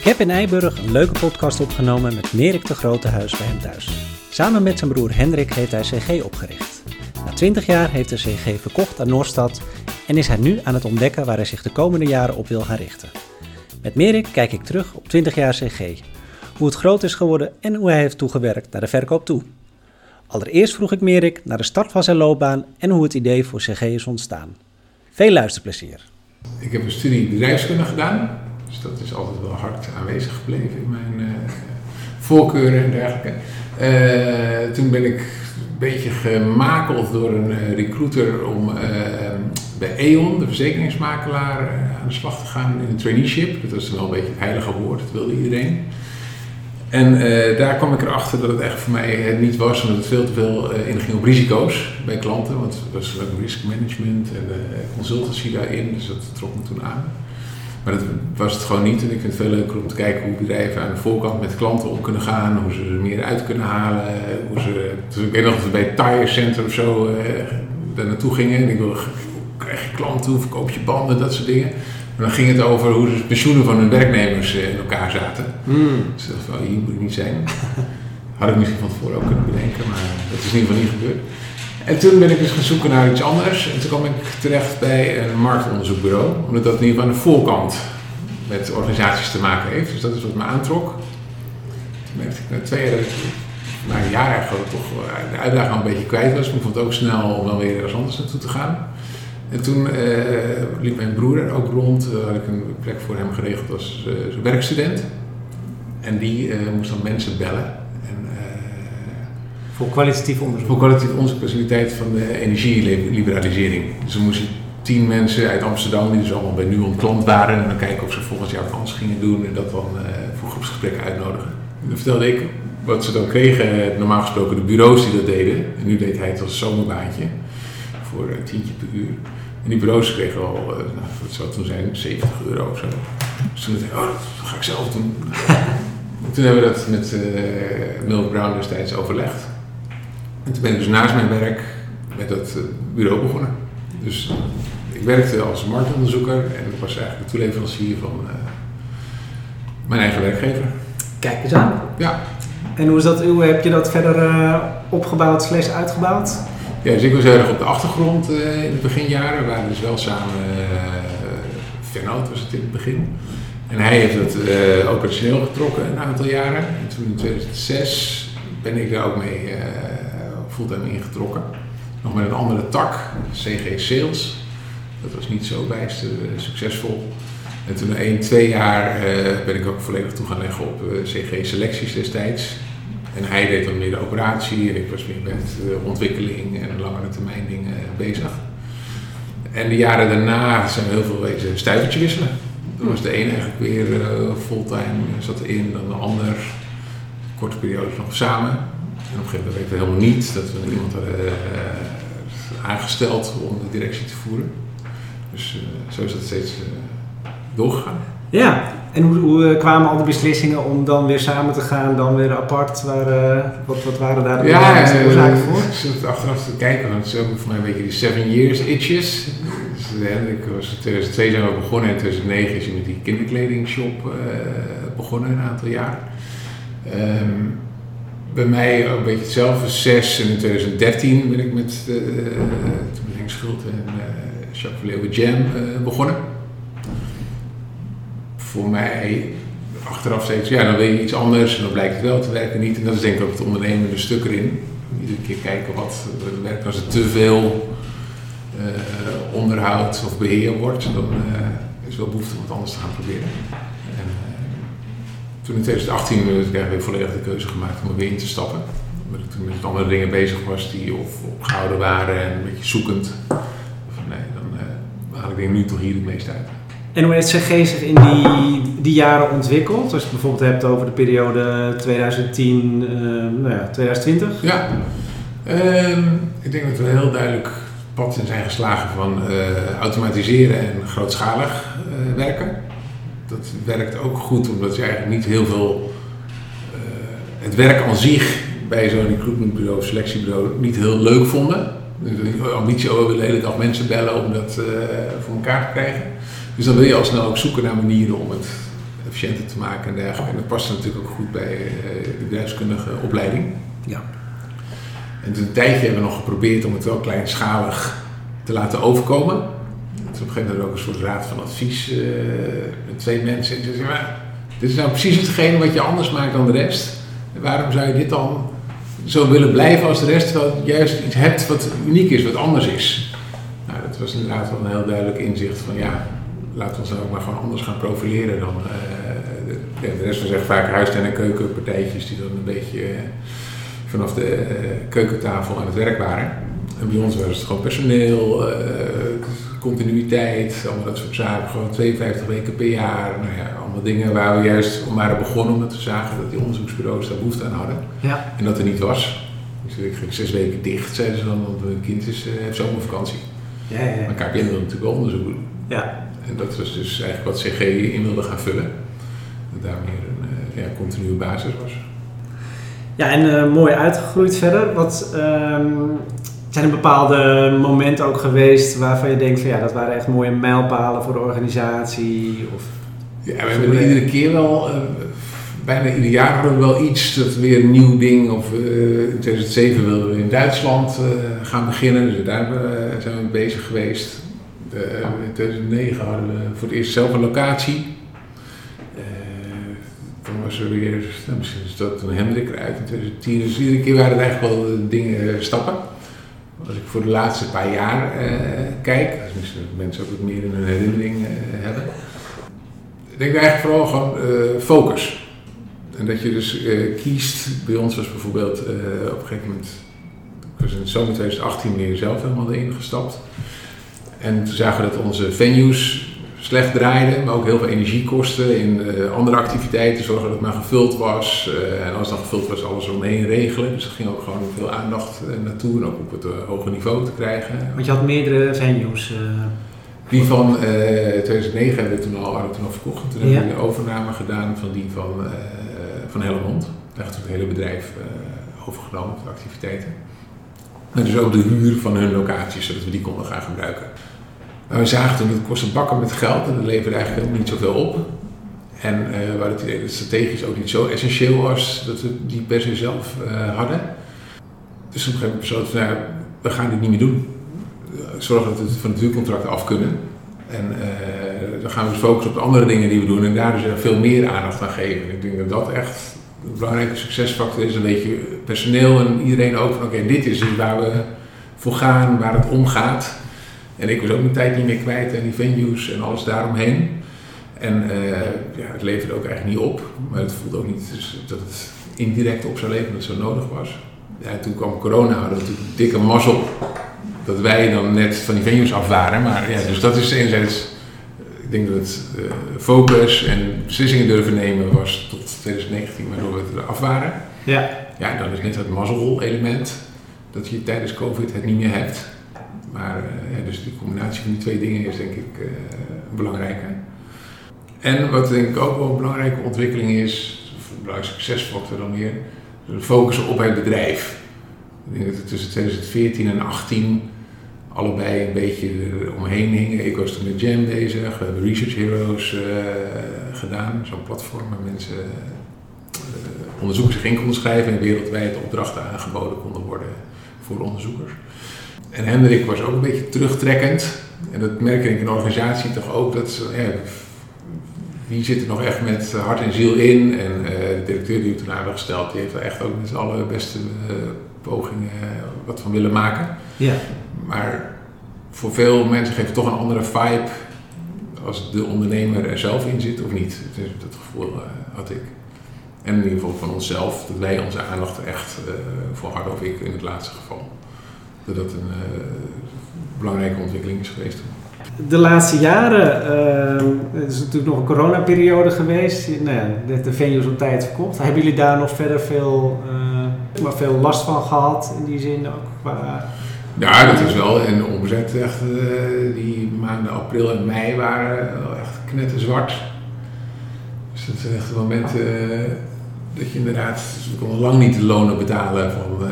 Ik heb in Eiburg een leuke podcast opgenomen met Merik de Grote Huis bij hem thuis. Samen met zijn broer Hendrik heeft hij CG opgericht. Na 20 jaar heeft de CG verkocht aan Noorstad en is hij nu aan het ontdekken waar hij zich de komende jaren op wil gaan richten. Met Merik kijk ik terug op 20 jaar CG, hoe het groot is geworden en hoe hij heeft toegewerkt naar de verkoop toe. Allereerst vroeg ik Merik naar de start van zijn loopbaan en hoe het idee voor CG is ontstaan. Veel luisterplezier. Ik heb een studie bedrijfskunde gedaan, dus dat is altijd wel hard aanwezig gebleven in mijn uh, voorkeuren en dergelijke. Uh, toen ben ik een beetje gemakeld door een uh, recruiter om bij E.ON, de verzekeringsmakelaar, aan de slag te gaan in een traineeship. Dat was wel een beetje het heilige woord, dat wilde iedereen. En daar kwam ik erachter dat het echt voor mij het niet was, omdat het veel te veel uh, inging op risico's bij klanten. Want er was ook risk management en consultancy daarin, dus dat trok me toen aan. Maar dat was het gewoon niet. En ik vind het veel leuker om te kijken hoe bedrijven aan de voorkant met klanten om kunnen gaan, hoe ze er meer uit kunnen halen. Hoe ze, dus ik weet nog dat we bij het Tire Center of zo daar naartoe gingen. En ik wilde, hoe krijg je klanten, hoe verkoop je banden, dat soort dingen. En dan ging het over hoe de pensioenen van hun werknemers in elkaar zaten. Mm. Dus ik dacht van, hier moet ik niet zijn. Had ik misschien van tevoren ook kunnen bedenken, maar dat is in ieder geval niet gebeurd. En toen ben ik dus gaan zoeken naar iets anders. En toen kwam ik terecht bij een marktonderzoekbureau. Omdat dat in ieder aan de voorkant met organisaties te maken heeft. Dus dat is wat me aantrok. Toen merkte ik na twee jaar, na een jaar eigenlijk toch de uitdaging al een beetje kwijt was. Ik vond het ook snel om dan weer ergens anders naartoe te gaan. En toen uh, liep mijn broer er ook rond. Uh, had ik een plek voor hem geregeld als werkstudent. En die moest dan mensen bellen. En, voor kwalitatief onderzoek? Voor kwalitatief onderzoek, specialiteit van de energieliberalisering. Dus we moesten tien mensen uit Amsterdam, die dus allemaal bij Nuon klant waren. En dan kijken of ze volgend jaar anders gingen doen. En dat dan voor groepsgesprekken uitnodigen. En dan vertelde ik wat ze dan kregen. Normaal gesproken de bureaus die dat deden. En nu deed hij het als zomerbaantje. Voor een tientje per uur. En die bureaus kregen al, uh, nou, wat zou het toen zijn, 70 euro of zo. Dus toen dacht ik, oh, dat ga ik zelf doen. toen hebben we dat met uh, Brown destijds overlegd. En toen ben ik dus naast mijn werk met dat uh, bureau begonnen. Dus ik werkte als marktonderzoeker en ik was eigenlijk de toeleverancier van mijn eigen werkgever. Kijk eens aan. Ja. En hoe, is dat, hoe heb je dat verder opgebouwd slash uitgebouwd? Ja, dus ik was heel erg op de achtergrond uh, in de beginjaren. We waren dus wel samen, Vennoot was het in het begin. En hij heeft het operationeel getrokken een aantal jaren. En toen in 2006 ben ik daar ook mee fulltime ingetrokken. Nog met een andere tak, CG Sales. Dat was niet zo bijster succesvol. En toen na 1, 2 jaar ben ik ook volledig toe gaan leggen op CG Selecties destijds. En hij deed dan meer de operatie en ik was meer met ontwikkeling en langere termijn dingen bezig. En de jaren daarna zijn we heel veel wezen stuivertje wisselen. Dan was de een eigenlijk weer fulltime, zat erin, dan de ander. Korte periodes nog samen. En op een gegeven moment weten we helemaal niet dat we iemand hadden uh, aangesteld om de directie te voeren. Dus uh, zo is dat steeds doorgegaan. Ja, en hoe, hoe, kwamen al die beslissingen om dan weer samen te gaan, dan weer apart? Waar, wat, wat waren daar de ja, oorzaken voor? Ik zit achteraf te kijken, want het is ook voor mij een beetje die seven years itches. Dus, ik was in 2002 zijn we begonnen en in 2009 is hij met die kinderkledingshop uh, begonnen, een aantal jaar. Um, bij mij ook een beetje hetzelfde, zes en in 2013 ben ik met uh, toen en Jacques Verleeuwen Jam begonnen voor mij achteraf steeds, ja, dan wil je iets anders en dan blijkt het wel te werken niet. En dat is denk ik ook het ondernemende stuk erin. Iedere keer kijken wat werkt. Als het te veel uh, onderhoud of beheer wordt, dan uh, is wel behoefte om het anders te gaan proberen. En, uh, toen in 2018 heb ik eigenlijk volledig de keuze gemaakt om er weer in te stappen. Omdat ik toen met andere dingen bezig was die of opgehouden waren en een beetje zoekend. Van nee, dan haal ik denk nu toch hier het meest uit. En hoe heeft CG zich in die, die jaren ontwikkeld? Als je het bijvoorbeeld hebt over de periode 2010, uh, nou ja, 2020? Ja, um, ik denk dat we heel duidelijk pad in zijn geslagen van uh, automatiseren en grootschalig uh, werken. Dat werkt ook goed omdat je eigenlijk niet heel veel. het werk aan zich bij zo'n recruitmentbureau, selectiebureau, niet heel leuk vonden. Dus de ambitie, oh, we willen de hele dag mensen bellen om dat voor elkaar te krijgen. Dus dan wil je al snel ook zoeken naar manieren om het efficiënter te maken en dergelijke. En dat paste natuurlijk ook goed bij de bedrijfskundige opleiding. Ja. En toen een tijdje hebben we nog geprobeerd om het wel kleinschalig te laten overkomen. Op een gegeven moment ook een soort raad van advies met twee mensen. En ze maar dit is nou precies hetgene wat je anders maakt dan de rest. En waarom zou je dit dan zo willen blijven als de rest, terwijl je juist iets hebt wat uniek is, wat anders is? Nou, dat was inderdaad wel een heel duidelijk inzicht van ja, laten we ons nou ook maar gewoon anders gaan profileren dan uh, de, rest. van echt vaak huistuin- en keukenpartijtjes die dan een beetje uh, vanaf de keukentafel aan het werk waren. En bij ons was het gewoon personeel, continuïteit, allemaal dat soort zaken. Gewoon 52 weken per jaar. Nou ja, allemaal dingen waar we juist om waren begonnen omdat we zagen dat die onderzoeksbureaus daar behoefte aan hadden. Ja. En dat er niet was. Dus ik ging zes weken dicht, zeiden ze dan, want mijn kind is, uh, heeft zomervakantie. Ja, ja, ja. Maar KPN wilde natuurlijk wel onderzoek doen. Ja. En dat was dus eigenlijk wat CG in wilde gaan vullen. Dat daar meer een uh, ja, continue basis was. Ja, en uh, mooi uitgegroeid verder. Wat, um, zijn er bepaalde momenten ook geweest waarvan je denkt van ja, dat waren echt mooie mijlpalen voor de organisatie? Of ja, we hebben er iedere keer wel, uh, bijna ieder jaar hadden we wel iets, dat weer een nieuw ding. Of uh, in 2007 wilden we in Duitsland uh, gaan beginnen, dus daar zijn we bezig geweest. in 2009 hadden we voor het eerst zelf een locatie. toen was er weer, nou, misschien is dat een Hendrik eruit in 2010. Dus iedere keer waren het eigenlijk wel dingen, stappen. Als ik voor de laatste paar jaar kijk, als mensen ook wat meer in hun herinnering hebben ik eigenlijk vooral gewoon uh, focus. En dat je dus kiest, bij ons was bijvoorbeeld op een gegeven moment, ik was in de zomer 2018 meer zelf helemaal erin gestapt. En toen zagen we dat onze venues slecht draaiden, maar ook heel veel energie kosten in andere activiteiten, zorgen dat het maar gevuld was. en als het dan gevuld was, alles omheen regelen. Dus er ging ook gewoon veel aandacht naartoe en ook op het hoge niveau te krijgen. Want je had meerdere venues. Die van uh, 2009 hebben we toen al, hadden we toen al verkocht. En toen ja. hebben we een overname gedaan van die van, uh, van Hellemond. Daar heeft het hele bedrijf uh, overgenomen, de activiteiten. En dus ook de huur van hun locaties, zodat we die konden gaan gebruiken. Maar we zagen toen het kostte bakken met geld en dat leverde eigenlijk helemaal niet zoveel op. En we hadden het het strategisch ook niet zo essentieel was dat we die per se zelf hadden. Dus op een gegeven moment besloten we, nou, we gaan dit niet meer doen zorgen dat we van het huurcontract af kunnen. En dan gaan we dus focussen op de andere dingen die we doen en daar dus veel meer aandacht aan geven. En ik denk dat dat echt een belangrijke succesfactor is. Een beetje personeel en iedereen ook van oké, dit is dus waar we voor gaan, waar het om gaat. En ik was ook mijn tijd niet meer kwijt en die venues en alles daaromheen. En uh, ja, het leverde ook eigenlijk niet op, maar het voelde ook niet dus dat het indirect op zou leveren, dat het zo nodig was. Ja, toen kwam corona, hadden we natuurlijk een dikke mazzel dat wij dan net van die venues af waren. Maar ja, dus dat is enerzijds, ik denk dat het uh, focus en beslissingen durven nemen was tot 2019, waardoor we er af waren. Ja. Ja, dan is net het mazzel-element, dat je tijdens COVID het niet meer hebt. Maar ja, dus de combinatie van die twee dingen is denk ik uh, belangrijke. En wat denk ik ook wel een belangrijke ontwikkeling is, een belangrijke succesfactor dan weer, de focus op het bedrijf. Ik denk dat het tussen 2014 en 2018 allebei een beetje omheen hingen. Ik was toen met Jam bezig, we hebben Research Heroes uh, gedaan, zo'n platform waar mensen uh, onderzoekers zich in konden schrijven en wereldwijd opdrachten aangeboden konden worden voor onderzoekers. En Hendrik was ook een beetje terugtrekkend. En dat merk ik in de organisatie toch ook. Dat, ja, wie zit er nog echt met hart en ziel in? En uh, de directeur die we toen gesteld, die heeft er echt ook met z'n allerbeste pogingen wat van willen maken. Ja. Maar voor veel mensen geeft het toch een andere vibe als de ondernemer er zelf in zit of niet. Dat gevoel uh, had ik. En in ieder geval van onszelf, dat wij onze aandacht echt voor hadden, of ik in het laatste geval. Dat dat een uh, belangrijke ontwikkeling is geweest. De laatste jaren, uh, het is natuurlijk nog een coronaperiode geweest. Nou ja, de, venues op tijd verkocht. Hebben jullie daar nog verder veel, maar veel last van gehad in die zin ook qua ja, dat is wel. En de omzet echt, uh, die maanden april en mei waren echt knetterzwart. Dus dat zijn echt momenten dat je inderdaad, we konden lang niet de lonen betalen van uh,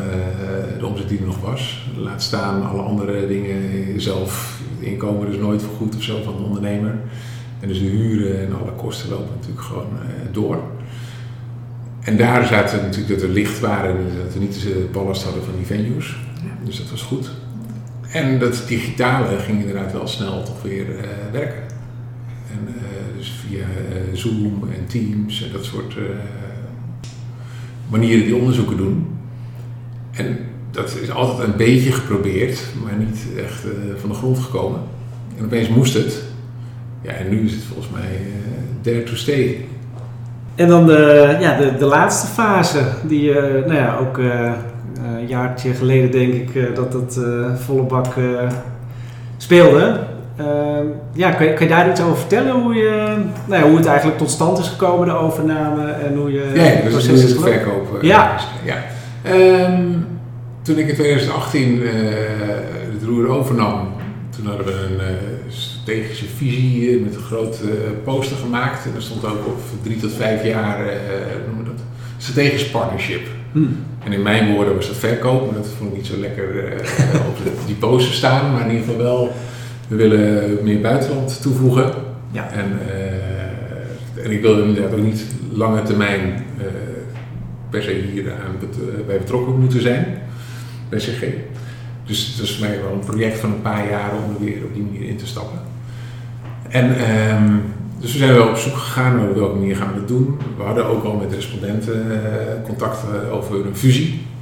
de omzet die er nog was. Laat staan alle andere dingen zelf, het inkomen dus nooit vergoed of zo van de ondernemer. En dus de huren en alle kosten lopen natuurlijk gewoon door. En daar zaten natuurlijk dat we licht waren en dat we niet de ballast hadden van die venues. Dus dat was goed. En dat digitale ging inderdaad wel snel toch weer werken. En, dus via Zoom en Teams en dat soort manieren die onderzoeken doen. En dat is altijd een beetje geprobeerd, maar niet echt uh, van de grond gekomen. En opeens moest het. Ja, en nu is het volgens mij uh, there to stay. En dan de, ja, de, de laatste fase, die uh, nou ja, ook een jaartje geleden denk ik dat dat volle bak speelde. Ehm, ja, kan je, daar iets over vertellen? Hoe, je, nou ja, hoe het eigenlijk tot stand is gekomen, de overname en hoe je ja, dus is het verkopen. Ja. ja. Um, toen ik in 2018 uh, het roer overnam, toen hadden we een uh, strategische visie met een grote poster gemaakt. En daar stond ook op drie tot vijf jaar, noemen we dat, strategisch partnership. Hmm. En in mijn woorden was dat verkoop, maar dat vond ik niet zo lekker op die poster staan. Maar in ieder geval wel, we willen meer buitenland toevoegen. Ja. En, en ik wilde inderdaad ook niet lange termijn per se hier aan bij betrokken moeten zijn bij CG. Dus het is voor mij wel een project van een paar jaar om er weer op die manier in te stappen. En ehm, dus we zijn wel op zoek gegaan op welke manier gaan we dat doen. We hadden ook al met respondenten uh, contact over een fusie uh,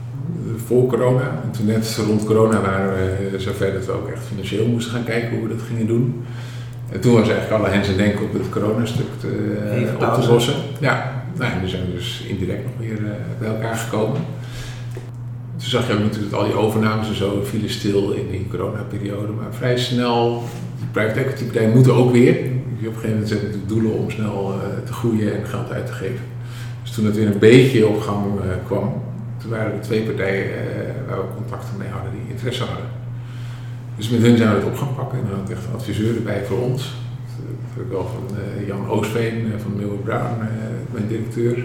voor corona. En toen net rond corona waren we zover dat we ook echt financieel moesten gaan kijken hoe we dat gingen doen. En toen was eigenlijk alle hens en denken op het coronastuk te, uh, op te lossen. Ja, nou, en we zijn dus indirect nog weer bij elkaar gekomen. Toen zag je ook natuurlijk dat al die overnames en zo vielen stil in die coronaperiode. Maar vrij snel, die private equity partijen moeten ook weer. Op een gegeven moment zetten natuurlijk doelen om snel uh, te groeien en geld uit te geven. Dus toen het weer een beetje op gang kwam, toen waren er twee partijen uh, waar we contacten mee hadden die interesse hadden. Dus met hun zijn we het op gaan pakken en dan had ik echt een adviseur erbij voor ons. Dat heb ik wel van Jan Oostveen van Milward Brown, mijn directeur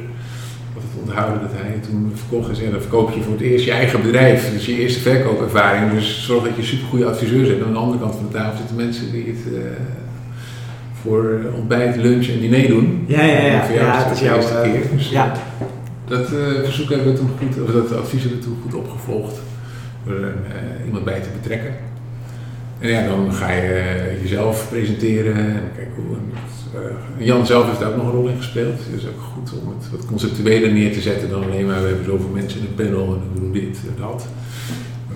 altijd onthouden dat hij toen verkocht is. En dan verkoop je voor het eerst je eigen bedrijf. Dus je eerste verkoopervaring. Dus zorg dat je supergoeie adviseurs hebt. En aan de andere kant van de tafel zitten mensen die het uh, voor ontbijt, lunch en diner doen. Ja, ja, ja. voor jou ja, is het de eerste uh, keer. Dus ja. Dat uh, verzoek hebben we toen goed, of dat advies hebben we toen goed opgevolgd. Door er iemand bij te betrekken. En ja, dan ga je jezelf presenteren en kijken hoe. Jan zelf heeft daar ook nog een rol in gespeeld. Het is ook goed om het wat conceptueler neer te zetten dan alleen maar we hebben zoveel mensen in een panel en we doen dit en dat.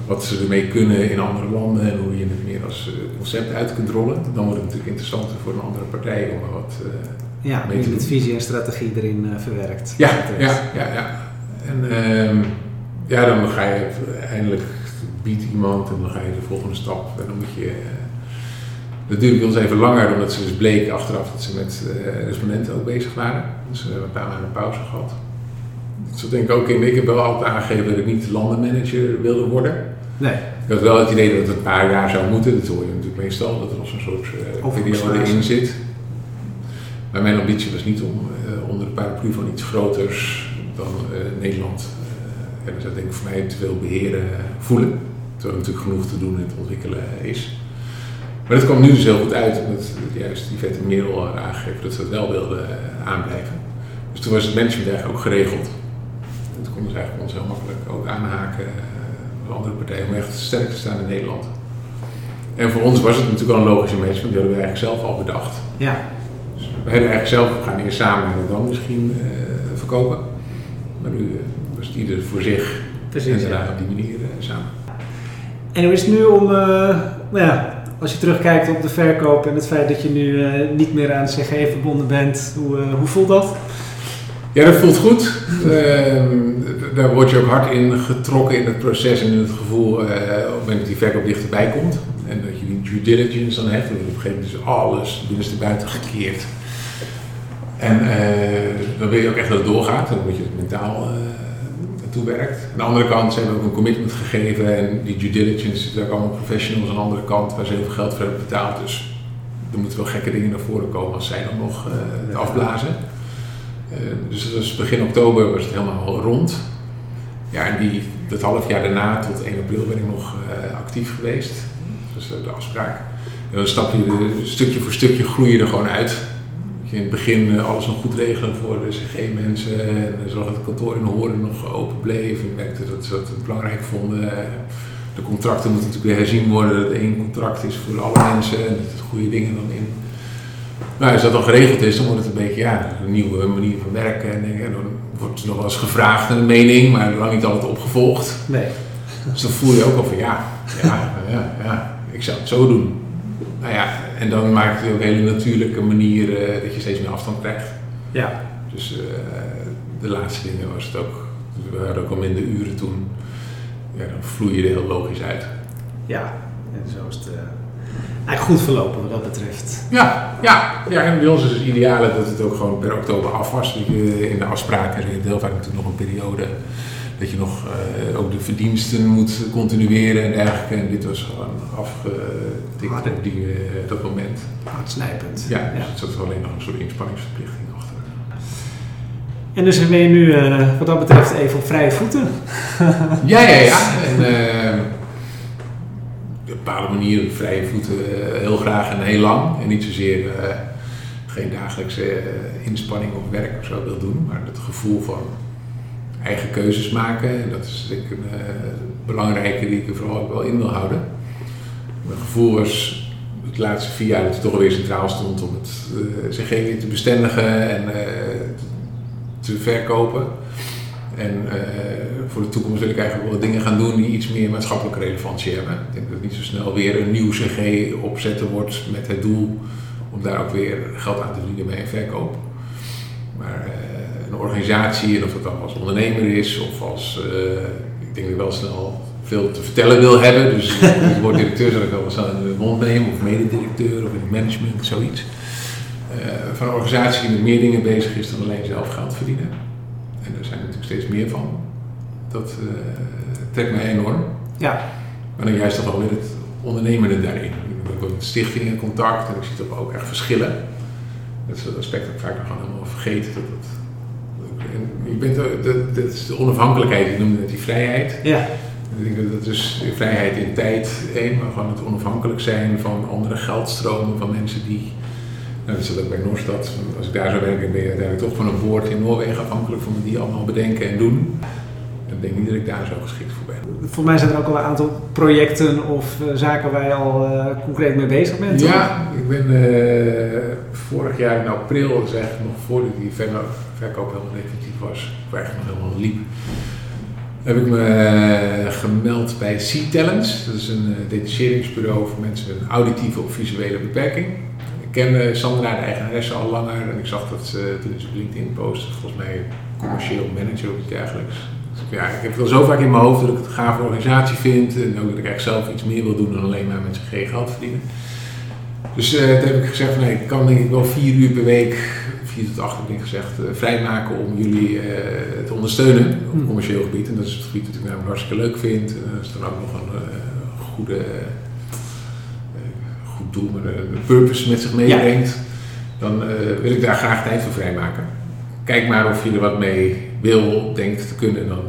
Wat ze ermee kunnen in andere landen en hoe je het meer als concept uit kunt rollen. Dan wordt het natuurlijk interessanter voor een andere partij om wat ja, mee te doen. met visie en strategie erin uh, verwerkt. Ja, ja, ja, ja. En uh, ja, dan ga je eindelijk biedt iemand en dan ga je de volgende stap. En dan moet je dat duurde ons even langer, omdat ze dus bleken achteraf dat ze met respondenten ook bezig waren. Dus we hebben een paar maanden pauze gehad. Zo denk ik ook in. Ik heb wel altijd aangegeven dat ik niet landenmanager wilde worden. Nee. Ik had wel het idee dat het een paar jaar zou moeten. Dat hoor je natuurlijk meestal, dat er nog zo'n soort uh, periode in zit. Maar mijn ambitie was niet om uh, onder de paraplu van iets groters dan uh, Nederland. en dat denk ik voor mij te veel beheren voelen. Terwijl er natuurlijk genoeg te doen en te ontwikkelen is. Maar dat kwam nu dus heel goed uit, omdat juist die vette Merel aangegeven dat ze dat wel wilden uh, aanblijven. Dus toen was het management eigenlijk ook geregeld. En toen konden ze eigenlijk ons heel makkelijk ook aanhaken uh, andere partijen om echt sterk te staan in Nederland. En voor ons was het natuurlijk wel een logische management, die hadden we eigenlijk zelf al bedacht. Ja. Dus we hadden eigenlijk zelf, we gaan eerst samen en dan misschien uh, verkopen. Maar nu was het ieder voor zich Precies, en daarna op die manier samen. En hoe is het nu om, nou ja, als je terugkijkt op de verkoop en het feit dat je nu uh, niet meer aan CG verbonden bent, hoe, uh, hoe voelt dat? Ja, dat voelt goed. Uh, daar word je ook hard in getrokken in het proces en in het gevoel uh, op het moment dat die verkoop dichterbij komt. En dat je die due diligence dan hebt. En op een gegeven moment is alles binnenste buiten gekeerd. En dan wil je ook echt dat het doorgaat. Dan moet je het mentaal toewerkt. Aan de andere kant zijn we ook een commitment gegeven en die due diligence zitten ook allemaal professionals aan de andere kant waar ze heel veel geld voor hebben betaald. Dus er moeten wel gekke dingen naar voren komen als zij dan nog uh, afblazen. Dus dat was begin oktober was het helemaal rond. Ja, en die, dat half jaar daarna tot 1 april ben ik nog uh, actief geweest. Dat was de afspraak. En dan stap je stukje voor stukje groei je er gewoon uit. Dat je in het begin eh, alles nog goed regelen voor de CG-mensen. En zorg dat het kantoor in Horen nog open bleef. En merkte dat ze het belangrijk vonden. De contracten moeten natuurlijk weer herzien worden. Dat één contract is voor alle mensen. En dat er goede dingen dan in. Nou, als dat dan geregeld is, dan wordt het een beetje ja, een nieuwe manier van werken. En, en dan wordt er nog wel eens gevraagd een mening, maar lang niet altijd opgevolgd. Nee. Dus dan voel je ook al van ja, ja, ja, ja, ik zou het zo doen. Nou ja, en dan maakt het ook een hele natuurlijke manier uh, dat je steeds meer afstand krijgt. Ja. Dus uh, de laatste dingen was het ook, we hadden ook al minder uren toen. Ja, dan vloei je er heel logisch uit. Ja, en zo is het uh, eigenlijk goed verlopen wat dat betreft. Ja, ja, ja, en bij ons is het ideaal dat het ook gewoon per oktober af was. In de afspraken zit heel vaak natuurlijk nog een periode dat je nog uh, ook de verdiensten moet continueren en dergelijke. En dit was gewoon afgetikt op die, uh, dat moment. Hardsnijpend. Ja, dus ja. er zat alleen nog een soort inspanningsverplichting achter. En dus ben je nu uh, wat dat betreft even op vrije voeten? ja, ja, ja. En, op een bepaalde manier vrije voeten heel graag en heel lang. En niet zozeer geen dagelijkse inspanning of werk of zo wil doen, maar het gevoel van eigen keuzes maken. En dat is denk ik een uh, belangrijke die ik er vooral ook wel in wil houden. Mijn gevoel was de laatste vier jaar dat het toch weer centraal stond om het uh, CG te bestendigen en uh, te verkopen. En voor de toekomst wil ik eigenlijk wel dingen gaan doen die iets meer maatschappelijke relevantie hebben. Ik denk dat het niet zo snel weer een nieuw CG opzetten wordt met het doel om daar ook weer geld aan te verdienen bij een verkoop. Maar een organisatie, en of dat dan als ondernemer is of als, uh, ik denk dat ik wel snel veel te vertellen wil hebben. Dus het woord directeur zal ik wel eens aan de mond nemen, of mededirecteur of in het management, zoiets. Uh, van een organisatie die met meer dingen bezig is dan alleen zelf geld verdienen. En er zijn natuurlijk steeds meer van. Dat uh, trekt mij enorm. Ja. Maar dan juist toch wel weer het ondernemende daarin. Ik heb ook met stichtingen in contact en ik zie toch ook echt verschillen. Dat is het aspect dat ik vaak nog helemaal vergeten. Dat, dat je bent, dat, is de onafhankelijkheid, ik noemde het die vrijheid. Ja. Ik denk dat dat dus de vrijheid in tijd, één, maar gewoon het onafhankelijk zijn van andere geldstromen, van mensen die. Nou, dat zit ook bij Noorstad. Als ik daar zou werken, ben je uiteindelijk toch van een boord in Noorwegen afhankelijk van die allemaal bedenken en doen. Ik denk niet dat ik daar zo geschikt voor ben. Volgens mij zijn er ook al een aantal projecten of uh, zaken waar je al uh, concreet mee bezig bent. Ja, ik ben uh, vorig jaar in april, dat eigenlijk nog voordat die verkoop helemaal definitief was, eigenlijk nog helemaal liep, heb ik me gemeld bij C-Talents. Dat is een detacheringsbureau voor mensen met een auditieve of visuele beperking. Ik ken Sandra, de eigenaresse, al langer en ik zag dat ze toen ze op LinkedIn postte, volgens mij commercieel manager of iets dergelijks ja, ik heb al zo vaak in mijn hoofd dat ik het een gave organisatie vind. En ook dat ik echt zelf iets meer wil doen dan alleen maar met geen geld verdienen. Dus uh, toen heb ik gezegd van nee, ik kan denk ik wel vier uur per week, vier tot acht heb ik gezegd, uh, vrijmaken om jullie uh, te ondersteunen op het commercieel gebied. En dat is het gebied dat ik namelijk hartstikke leuk vind. En dat is dan ook nog een goede, goed doel, maar een purpose met zich meebrengt. Ja. Dan wil ik daar graag tijd voor vrijmaken. Kijk maar of je er wat mee wil, denkt te kunnen, dan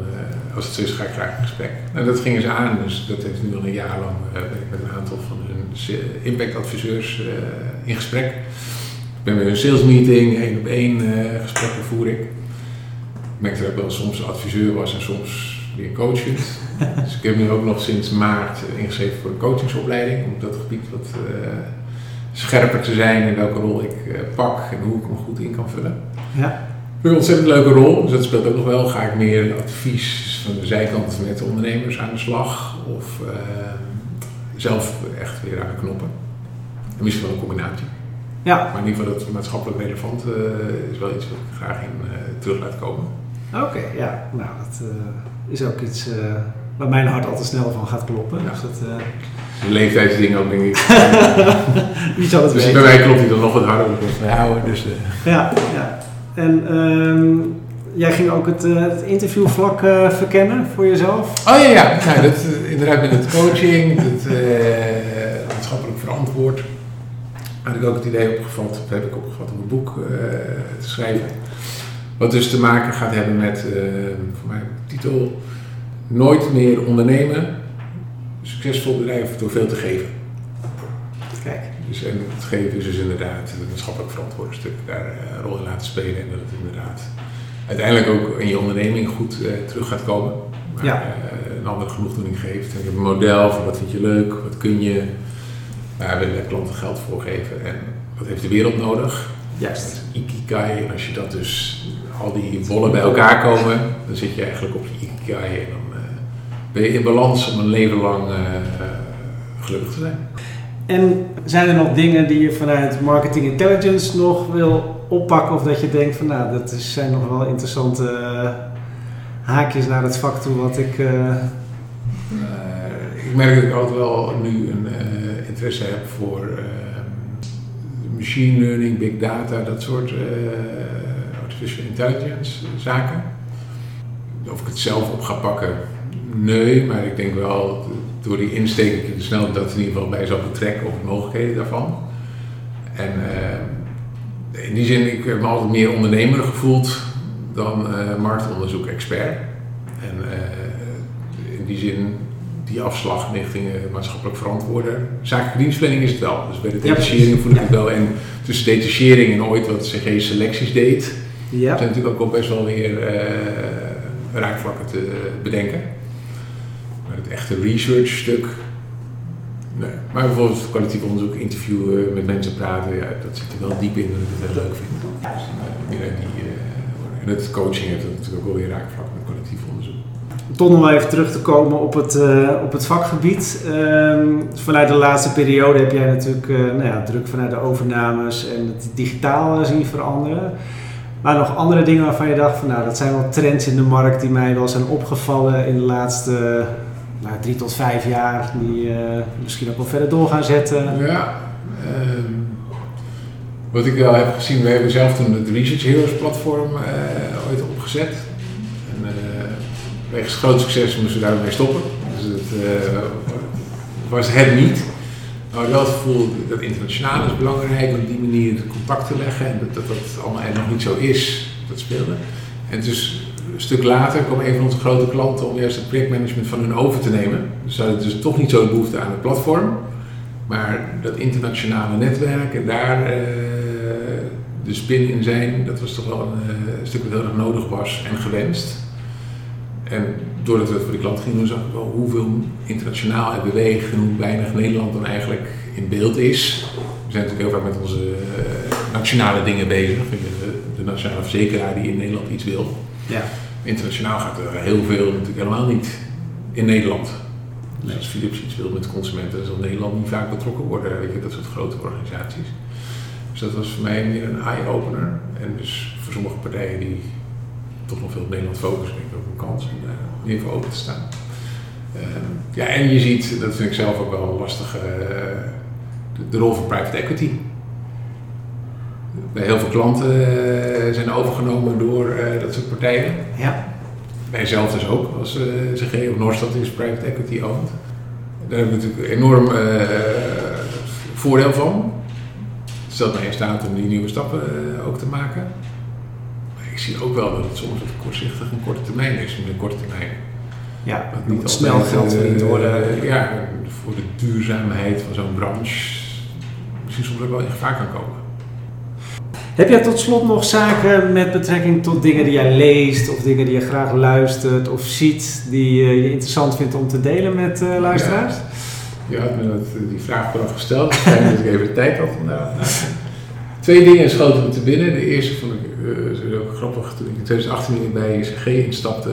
als het zo is, ga ik graag in gesprek. Nou, dat gingen ze aan, dus dat heeft nu al een jaar lang uh, ben ik met een aantal van hun impactadviseurs uh, in gesprek. Ik ben met een sales meeting, één op één gesprekken voer ik. Ik merkte dat ik wel soms adviseur was en soms weer coachend. dus ik heb nu ook nog sinds maart ingeschreven voor een coachingsopleiding, om dat gebied wat scherper te zijn in welke rol ik pak en hoe ik me goed in kan vullen. Ja een ontzettend leuke rol, dus dat speelt ook nog wel. Ga ik meer advies van de zijkant met de ondernemers aan de slag of uh, zelf echt weer aan de knoppen. En misschien wel een combinatie. Ja. Maar in ieder geval dat maatschappelijk relevant uh, is wel iets wat ik graag in uh, terug laat komen. Oké, ja. Nou, dat is ook iets waar mijn hart altijd snel van gaat kloppen. Ja. Dus dat, de leeftijdsding ook, denk ik. Wie zal het dus weten? Bij mij klopt hij dan nog wat harder, houden. Dus, ja, ja. En uh, jij ging ook het, uh, het interviewvlak uh, verkennen voor jezelf? Oh ja, ja. Nou, dat, inderdaad met het coaching, het maatschappelijk verantwoord. Had ik ook het idee opgevat, of heb ik opgevat om een boek te schrijven. Wat dus te maken gaat hebben met, voor mij titel, Nooit meer ondernemen, succesvol bedrijf door veel te geven. Dus, en het geven is dus inderdaad het maatschappelijk verantwoorde stuk daar een rol in laten spelen en dat het inderdaad uiteindelijk ook in je onderneming goed terug gaat komen. Maar, Ja. een andere genoegdoening geeft. En je hebt een model van wat vind je leuk, wat kun je, waar willen klanten geld voor geven en wat heeft de wereld nodig. Juist. Ikigai, en als je dat dus, al die wollen bij elkaar komen, dan zit je eigenlijk op je Ikigai en dan eh, ben je in balans om een leven lang eh, eh, gelukkig te zijn. En zijn er nog dingen die je vanuit marketing intelligence nog wil oppakken of dat je denkt van nou, dat zijn nog wel interessante eh, haakjes naar het vak toe wat ik... eh, Eh, ik merk dat ik altijd wel nu een interesse heb voor machine learning, big data, dat soort artificial intelligence zaken. Of ik het zelf op ga pakken, nee, maar ik denk wel door die insteek ik er snel dat in ieder geval bij zal betrekken of de mogelijkheden daarvan. En eh, in die zin, ik heb me altijd meer ondernemer gevoeld dan eh marktonderzoek-expert. En eh, in die zin, die afslag richting maatschappelijk verantwoorde. Zakelijke dienstverlening is het wel. Dus bij de detachering voel ik Ja. het wel. En tussen detachering en ooit wat CG selecties deed, ja. zijn natuurlijk ook wel best wel weer raakvlakken te bedenken. Het echte research stuk, nee. Maar bijvoorbeeld kwalitatief onderzoek, interviewen, met mensen praten, ja, dat zit er wel diep in dat ik het heel leuk vind. Dus, eh, uit die, eh, en het coaching heeft natuurlijk ook wel weer raakvlakken met kwalitatief onderzoek. Toch nog even terug te komen op het, eh, op het vakgebied. Ehm, vanuit de laatste periode heb jij natuurlijk nou ja, druk vanuit de overnames en het digitaal zien veranderen. Maar nog andere dingen waarvan je dacht van nou, dat zijn wel trends in de markt die mij wel zijn opgevallen in de laatste nou, drie tot vijf jaar. Die eh, misschien ook wel verder door gaan zetten. Ja, ehm, wat ik wel heb gezien, we hebben zelf toen het Research Heroes platform eh, ooit opgezet. En eh wegens groot succes moesten we daarmee stoppen. Dus het eh, was het niet. Maar wel het gevoel dat internationaal is belangrijk, om die manier contact te leggen. En dat dat, dat allemaal er nog niet zo is, dat speelde. En dus stuk later kwam een van onze grote klanten om juist het projectmanagement van hun over te nemen. Dus ze hadden dus toch niet zo de behoefte aan het platform. Maar dat internationale netwerk en daar eh, de spin in zijn, dat was toch wel een, eh, stuk wat heel erg nodig was en gewenst. En doordat we het voor de klant gingen zag ik wel hoeveel internationaal het beweegt en hoe weinig Nederland dan eigenlijk in beeld is. We zijn natuurlijk heel vaak met onze eh, nationale dingen bezig. De, de nationale verzekeraar die in Nederland iets wil. Ja. Internationaal gaat er heel veel natuurlijk helemaal niet in Nederland. Dus als Philips iets wil met consumenten, dan zal Nederland niet vaak betrokken worden. Weet je, dat soort grote organisaties. Dus dat was voor mij meer een eye-opener. En dus voor sommige partijen die toch nog veel op Nederland focussen, denk ik ook een kans om daar meer voor open te staan. Ehm, ja, en je ziet, dat vind ik zelf ook wel een lastige, eh, de, de rol van private equity. Bij heel veel klanten eh, zijn overgenomen door eh, dat soort partijen. Ja. Wij zelf dus ook, als uh, CG of Noordstad is private equity owned. Daar hebben we natuurlijk enorm voordeel van. Het stelt mij in staat om die nieuwe stappen ook te maken. Maar ik zie ook wel dat het soms wat kortzichtig en korte termijn is, met een korte termijn. Ja, niet snel geld verdiend worden. ja, voor de duurzaamheid van zo'n branche misschien soms ook wel in gevaar kan komen. Heb jij tot slot nog zaken met betrekking tot dingen die jij leest of dingen die je graag luistert of ziet die uh, je interessant vindt om te delen met uh, luisteraars? Ja. Je had me dat, die vraag vooraf gesteld, dus fijn dat ik even tijd had vandaag. Twee dingen schoten me te binnen. De eerste vond ik uh, grappig. Toen ik in 2018 bij CG instapte,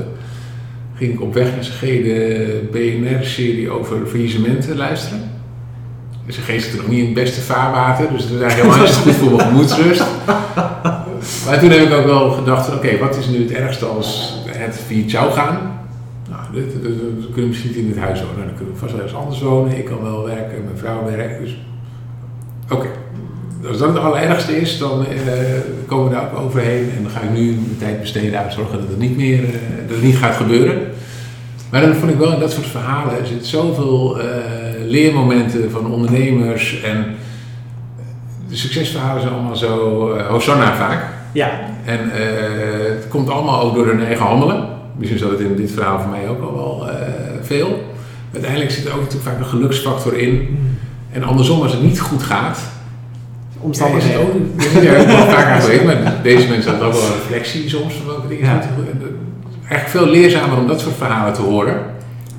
ging ik op weg naar CG de BNR-serie over faillissementen luisteren. CG zit er nog niet in het beste vaarwater, dus is eigenlijk helemaal niet goed voor mijn gemoedsrust. Maar toen heb ik ook wel gedacht, oké, wat is nu het ergste als het failliet zou gaan? Nou, dit, dit, we kunnen misschien in dit huis wonen, dan kunnen we vast wel ergens anders wonen. Ik kan wel werken, mijn vrouw werkt, dus oké. Als dat het allerergste is, dan uh, komen we daar ook overheen en dan ga ik nu mijn tijd besteden aan zorgen dat het niet meer, uh, dat het niet gaat gebeuren. Maar dan vond ik wel in dat soort verhalen, er zit zoveel uh, leermomenten van ondernemers en de succesverhalen zijn allemaal zo uh, Hosanna vaak. Ja. En uh, het komt allemaal ook door hun eigen handelen. Misschien zat het in dit verhaal voor mij ook al wel uh, veel. Uiteindelijk zit er ook natuurlijk vaak een geluksfactor in. En andersom, als het niet goed gaat, omstandigheden. Ja, is ook, ja, ik heb vaak aan geweest, maar deze mensen hadden ook wel een reflectie soms van welke dingen. Ja. Eigenlijk veel leerzamer om dat soort verhalen te horen.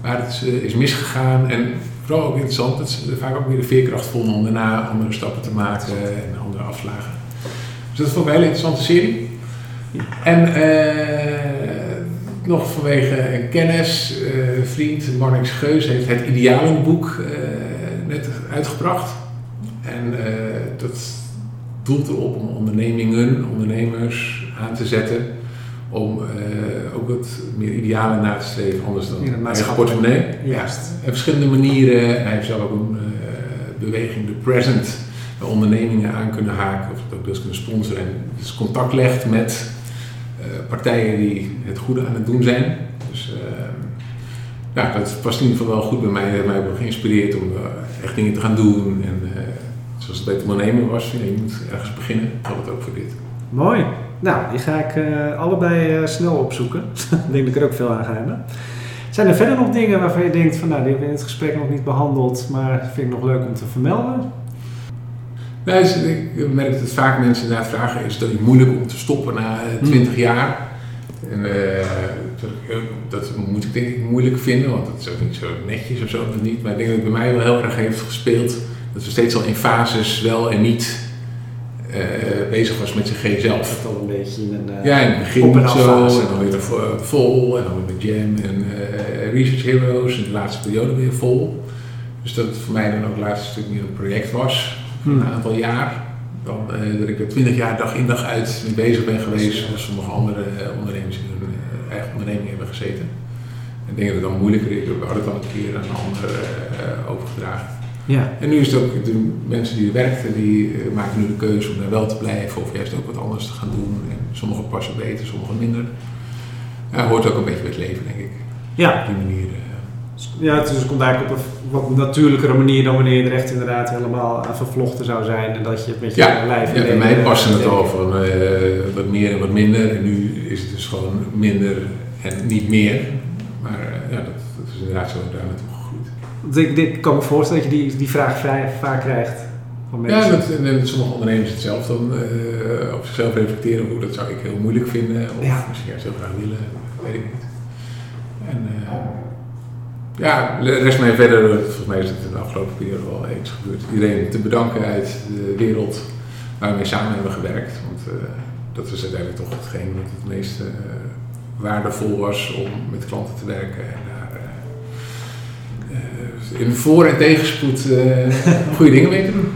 Waar het eh, is misgegaan en vooral ook interessant dat ze vaak ook weer de veerkracht vonden om daarna andere stappen te maken en andere afslagen. Dus dat vond ik een hele interessante serie. En eh, nog vanwege een kennis, eh, vriend Marnix Geus heeft het Idealenboek eh net uitgebracht. En eh, dat doelt erop om ondernemingen, ondernemers aan te zetten om eh, ook wat meer idealen na te streven, anders dan In het eigen portemonnee. Juist. En verschillende manieren. En hij heeft zelf ook een eh, beweging, de Present, waar ondernemingen aan kunnen haken of het ook deels kunnen sponsoren. En dus contact legt met eh, partijen die het goede aan het doen zijn. Dus ja, dat past in ieder geval wel goed bij mij. Dat heeft mij ook wel geïnspireerd om echt dingen te gaan doen. En zoals het bij het ondernemen was, ja, je moet ergens beginnen. Dat had het ook voor dit. Mooi. Nou, die ga ik eh, allebei eh, snel opzoeken. ik denk dat ik er ook veel aan ga hebben. Zijn er verder nog dingen waarvan je denkt van nou, die hebben we in het gesprek nog niet behandeld, maar vind ik nog leuk om te vermelden? Nou, dus ik merk dat vaak mensen inderdaad vragen, is het dan niet moeilijk om te stoppen na eh, 20 jaar? En eh, dat, ik, eh, dat moet ik denk ik moeilijk vinden, want dat is ook niet zo netjes of zo, of niet. Maar ik denk dat het bij mij wel heel erg heeft gespeeld dat we steeds al in fases wel en niet eh, bezig was met CG zelf. Dat al een beetje een eh, Ja, in het begin op- en zo, en dan weer vo- vol, en dan weer met Jam en eh, Research Heroes, en de laatste periode weer vol. Dus dat het voor mij dan ook het laatste stuk meer een project was, voor Hmm. een aantal jaar. Dan eh, dat ik er twintig jaar dag in dag uit mee bezig ben geweest, zoals sommige andere eh, ondernemers in hun eh, eigen onderneming hebben gezeten. En ik denk dat het dan moeilijker is, we hadden het al een keer aan een ander eh, overgedragen. Ja, En nu is het ook de mensen die er werkten, die eh, maken nu de keuze om daar wel te blijven of juist ook wat anders te gaan doen. En sommigen passen beter, sommigen minder. Ja, hoort ook een beetje bij het leven, denk ik. ja. Op die manier. eh. ja dus het komt eigenlijk op een wat natuurlijkere manier dan wanneer je er echt inderdaad helemaal aan vervlochten zou zijn en dat je het met je Ja, lijf ja, bij mij paste het eh, al van eh, wat meer en wat minder. En nu is het dus gewoon minder en niet meer. Maar eh, ja, dat, dat is inderdaad zo daar naartoe Ik, ik kan me voorstellen dat je die, die vraag vrij vaak krijgt van mensen. Ja, sommige ondernemers het zelf dan eh, op zichzelf reflecteren. Hoe dat zou ik heel moeilijk vinden. Of Ja. misschien juist heel graag willen. Weet ik niet. En eh, ja, rest mij verder. Volgens mij is het in de afgelopen periode wel eens gebeurd. Iedereen te bedanken uit de wereld waar we mee samen hebben gewerkt. Want eh, dat was uiteindelijk toch hetgeen wat het meest waardevol was om met klanten te werken. En daar eh, eh, in voor- en tegenspoed eh, goede dingen mee te doen.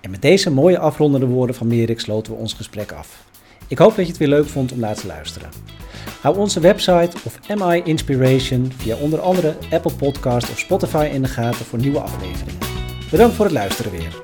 En met deze mooie afrondende woorden van Merik sloten we ons gesprek af. Ik hoop dat je het weer leuk vond om naar te luisteren. Hou onze website of MI Inspiration via onder andere Apple Podcast of Spotify in de gaten voor nieuwe afleveringen. Bedankt voor het luisteren weer.